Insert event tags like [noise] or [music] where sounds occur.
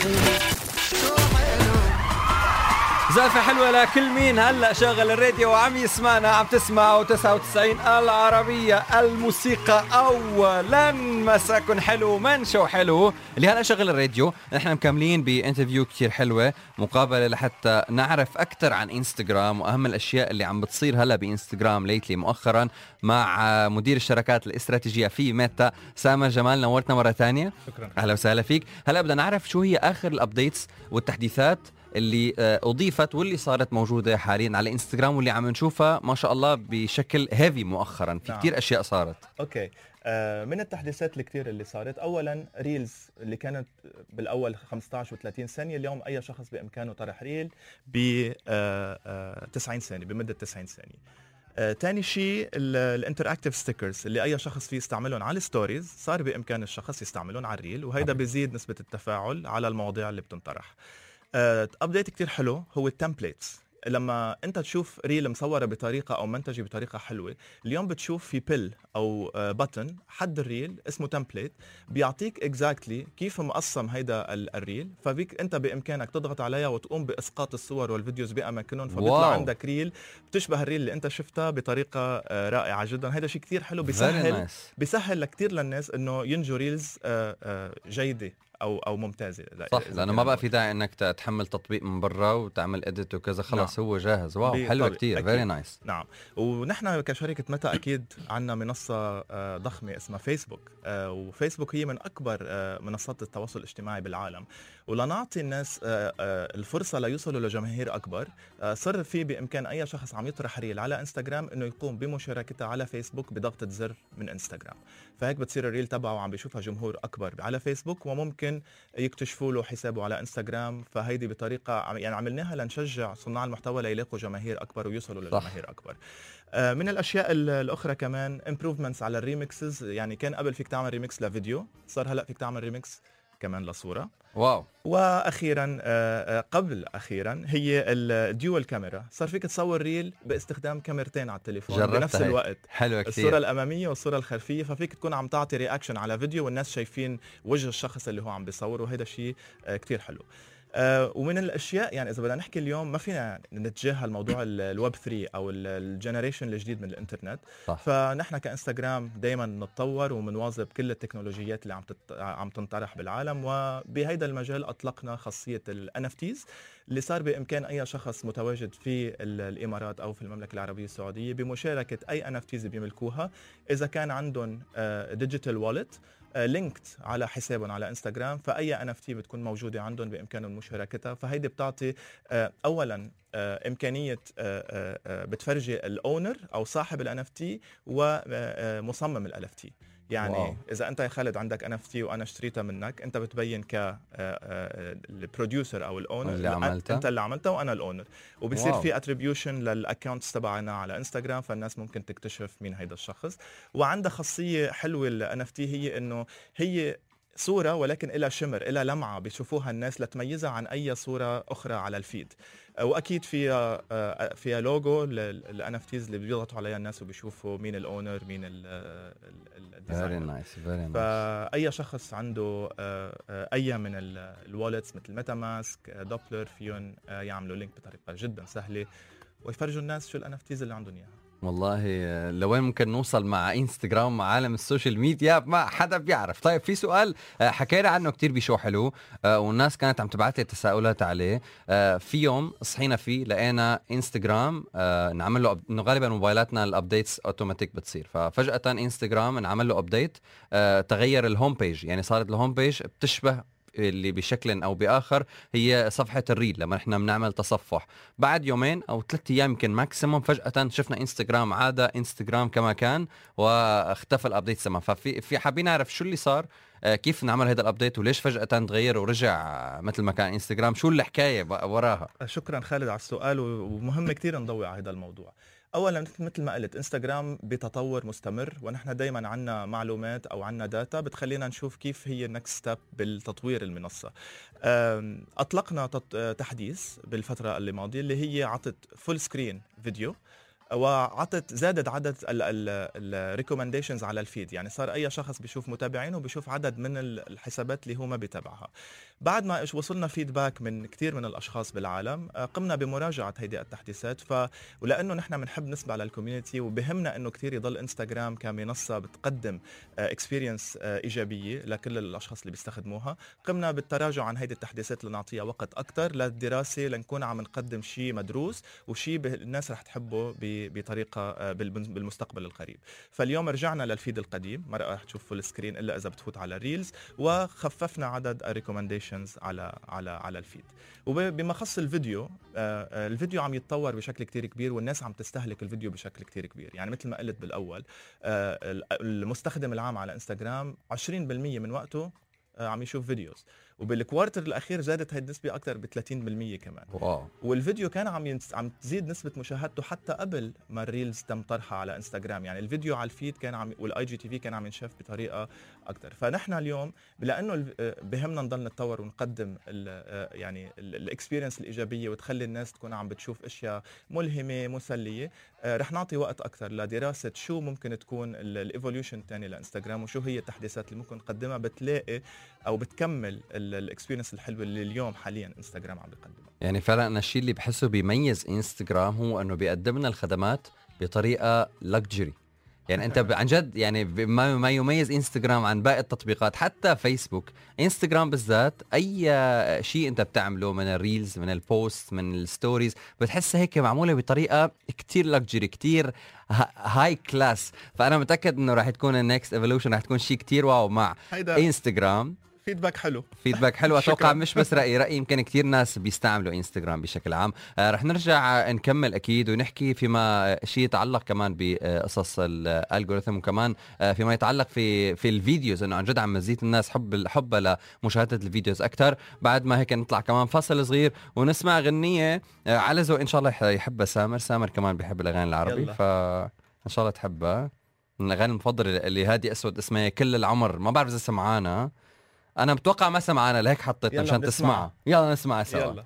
Thank you. زلفة حلوة لكل مين. هلأ شغل الراديو وعم يسمعنا عم تسمعوا 99 العربية الموسيقى أولا. مساكم حلو من شو حلو؟ اللي هلأ شغل الراديو نحن مكملين ب interview كتير حلوة مقابلة لحتى نعرف أكثر عن إنستغرام وأهم الأشياء اللي عم بتصير هلأ بإنستغرام lately مؤخرا مع مدير الشركات الاستراتيجية في ميتا سامر جمال نورتنا مرة ثانية. شكرا. أهلا وسهلا فيك. هلأ بدنا نعرف شو هي آخر ال updates والتحديثات اللي آه، أضيفت واللي صارت موجودة حاليا على إنستغرام واللي عم نشوفها ما شاء الله بشكل heavy مؤخرا. في نعم. كثير أشياء صارت. okay. آه، من التحديثات الكثير اللي صارت اولا reels اللي كانت بالأول 15 و30 ثانية اليوم أي شخص بإمكانه طرح reel ب 90 ثانية بمدة 90 ثانية. آه، تاني شيء ال interactive stickers اللي أي شخص فيه يستعملهم على ال stories صار بإمكان الشخص يستعملهم على ال reel وهيدا. بيزيد نسبة التفاعل على المواضيع اللي بتنطرح. update كتير حلو هو ال templates لما انت تشوف reel مصورة بطريقة أو منتجه بطريقة حلوة اليوم بتشوف في pill أو button حد ال reel اسمه template بيعطيك exactly كيف مقسم هيدا ال- ال reel فبيك انت بإمكانك تضغط عليها وتقوم بإسقاط الصور وال videos بأماكنهم. فبيطلع wow. عندك reel بتشبه ال reel اللي انت شفتها بطريقة آه، رائعة جدا. هيدا شيء كتير حلو. بيسهل nice. بيسهل لكثير للناس إنه ينتجوا reels آه، آه، جيدة. أو أو ممتازة. صح لأنه ما بقى. في داعي إنك تحمل تطبيق من برا وتعمل edit وكذا. خلص هو جاهز. wow حلوة كثير. very nice نعم. ونحن كشركة ميتا أكيد عندنا منصة آه، ضخمة اسمها فيسبوك آه، وفيسبوك هي من أكبر آه، منصات التواصل الاجتماعي بالعالم. ولنعطي الناس الفرصة ليوصلوا لجماهير أكبر. آه، صار في بإمكان أي شخص عم يطرح reel على انستغرام إنه يقوم بمشاركتها على فيسبوك بضغطة زر من انستغرام فهيك بتصير ال reel تبعه عم بيشوفها جمهور أكبر على فيسبوك وممكن يكتشفوا له حسابه على إنستغرام فهيدي بطريقة عم- يعني عملناها لنشجع صناع المحتوى ليلاقوا جماهير أكبر ويوصلوا. لجماهير أكبر آه، من الأشياء ال- الأخرى كمان improvements على ال remixes يعني كان قبل فيك تعمل ريمكس لفيديو صار هلأ فيك تعمل ريمكس كمان لصورة. wow. وأخيرا آه، آه، قبل أخيرا هي ال dual camera صار فيك تصور reel باستخدام كاميرتين على التليفون بنفس. الوقت. حلوة الصورة كثير الأمامية والصورة الخلفية ففيك تكون عم تعطي reaction على فيديو والناس شايفين وجه الشخص اللي هو عم بيصور وهذا شيء كتير حلو. آه، ومن الأشياء يعني إذا بدنا نحكي اليوم ما فينا نتجاهل موضوع ال- الويب 3 أو ال- ال generation الجديد من الإنترنت. صح. فنحن كإنستغرام دائما نتطور ومنواكب كل التكنولوجيات اللي عم تت... عم تنطرح بالعالم. وبهيدا المجال أطلقنا خاصية ال NFTs اللي صار بإمكان أي شخص متواجد في ال- الإمارات أو في المملكة العربية السعودية بمشاركة أي NFTs بيملكوها. إذا كان عندهم digital wallet linked على حسابهم على انستغرام فأي NFT بتكون موجودة عندهم بإمكانهم مشاركتها فهيدي بتعطي آه، اولا إمكانية آه، آه، بتفرجي ال owner أو صاحب ال NFT ومصمم ال NFT يعني wow. إذا أنت يا خالد عندك NFT وأنا اشتريتها منك أنت بتبين ك ال producer أو ال owner اللي عملتها. أنت اللي عملتها وأنا ال owner وبصير. في attribution لل accounts تبعنا على انستغرام فالناس ممكن تكتشف مين هيدا الشخص وعندها خاصية حلوة ال NFT هي إنه هي صورة ولكن إلها shimmer إلها لمعة بيشوفوها الناس لتميزها عن أي صورة أخرى على ال feed. وأكيد فيها آه، فيها logo ال NFTs اللي بيضغطوا عليها الناس وبيشوفوا مين ال owner مين ال designer. nice nice فأي شخص عنده آه، آه، أي من ال wallets مثل MetaMask Dapper فيهم يعملوا link بطريقة جدا سهلة ويفرجوا الناس شو ال NFTs اللي عندهم إياها. والله لوين ممكن نوصل مع إنستغرام مع عالم ال social media ما حدا بيعرف. طيب في سؤال آه، حكينا عنه كتير بشو حلو آه، والناس كانت عم تبعت لي تساؤلات عليه. آه، في يوم صحينا فيه لقينا إنستغرام نعمل له إنه غالبا موبايلاتنا ال updates automatic بتصير. ففجأة إنستغرام انعمل له update تغير ال home page يعني صارت ال home page بتشبه اللي بشكل أو بآخر هي صفحة ال reel لما إحنا بنعمل تصفح. بعد يومين أو ثلاث أيام يمكن maximum فجأة شفنا انستغرام عاد انستغرام كما كان واختفى ال update تماما ففي في حابين نعرف شو اللي صار آه، كيف نعمل هذا ال update وليش فجأة تغير ورجع آه، مثل ما كان انستغرام شو الحكاية وراها؟ شكرا خالد على السؤال ومهم كثير نضوي على هذا الموضوع. اولا مثل- ما قلت إنستغرام بتطور مستمر ونحن دائما عندنا معلومات أو عندنا data بتخلينا نشوف كيف هي ال next step بالتطوير المنصة. أطلقنا تحديث بالفترة الماضيه اللي هي عطت full screen فيديو وعطت زادت عدد ال recommendations على ال feed. يعني صار أي شخص بيشوف متابعينه بيشوف عدد من الحسابات اللي هو ما بيتابعها. بعد ما وصلنا feedback من كثير من الأشخاص بالعالم آه، قمنا بمراجعة هيدي التحديثات. ف ولأنه نحن بنحب نسمع لل community وبهمنا إنه كثير يضل انستغرام كمنصه بتقدم experience آه، إيجابية لكل الأشخاص اللي بيستخدموها. قمنا بالتراجع عن هيدي التحديثات لنعطيها وقت أكثر للدراسة لنكون عم نقدم شيء مدروس وشيء الناس رح تحبه بطريقة آه، بالمستقبل القريب. فاليوم رجعنا لل feed القديم. ما رح تشوف full screen إلا إذا بتفوت على reels وخففنا عدد ال recommendations على على على ال feed. وبما خص الفيديو آه، آه، الفيديو عم يتطور بشكل كتير كبير والناس عم تستهلك الفيديو بشكل كتير كبير. يعني مثل ما قلت بالأول المستخدم العام على إنستغرام 20% من وقته عم يشوف videos. وبال quarter الأخير زادت هاي النسبة أكثر ب 30% كمان. wow. والفيديو كان عم ينس... عم تزيد نسبة مشاهدته حتى قبل ما ال reels تم طرحها على إنستغرام. يعني الفيديو على ال feed كان عم وال IGTV كان عم ينشاف بطريقة أكثر فنحن اليوم لأنه بهمنا نضل نتطور ونقدم ال... يعني ال experience الإيجابية وتخلي الناس تكون عم بتشوف أشياء ملهمة مسلية. رح نعطي وقت أكثر لدراسة شو ممكن تكون ال evolution الثاني لإنستغرام وشو هي التحديثات اللي ممكن نقدمها. بتلاقي أو بتكمل ال experience الحلوة اللي اليوم حاليا انستغرام عم بيقدمها. يعني فعلا أنا الشيء اللي بحسه بيميز انستغرام هو إنه بيقدم لنا الخدمات بطريقة luxury يعني انت عن جد يعني ما يميز انستغرام عن باقي التطبيقات حتى فيسبوك. انستغرام بالذات أي شيء انت بتعمله من ال reels من ال post من ال stories بتحسها هيك معمولة بطريقة كتير luxury كتير high class فأنا متأكد إنه راح تكون ال next evolution راح تكون شيء كتير wow مع انستغرام feedback حلو. feedback حلو. [laughs] أتوقع مش بس رايي رايي يمكن كثير ناس بيستعملوا انستغرام بشكل عام. آه رح نرجع نكمل أكيد ونحكي فيما شيء يتعلق كمان بقصص ال algorithm وكمان آه فيما يتعلق في في الفيديوز إنه عن جد عم مزيد الناس حب حبها لمشاهدة الفيديوز أكثر بعد ما هيك نطلع كمان فصل صغير ونسمع غنية آه على ذوق إن شاء الله يحبها سامر. سامر كمان بيحب الأغاني العربي ف إن شاء الله تحبها. من الأغاني المفضلة اللي هادي أسود اسمها كل العمر. ما بعرف إذا سمعانا. أنا متوقع ما سمعنا لهيك حطيتها مشان تسمعها. يلا نسمعها سوا. يلا.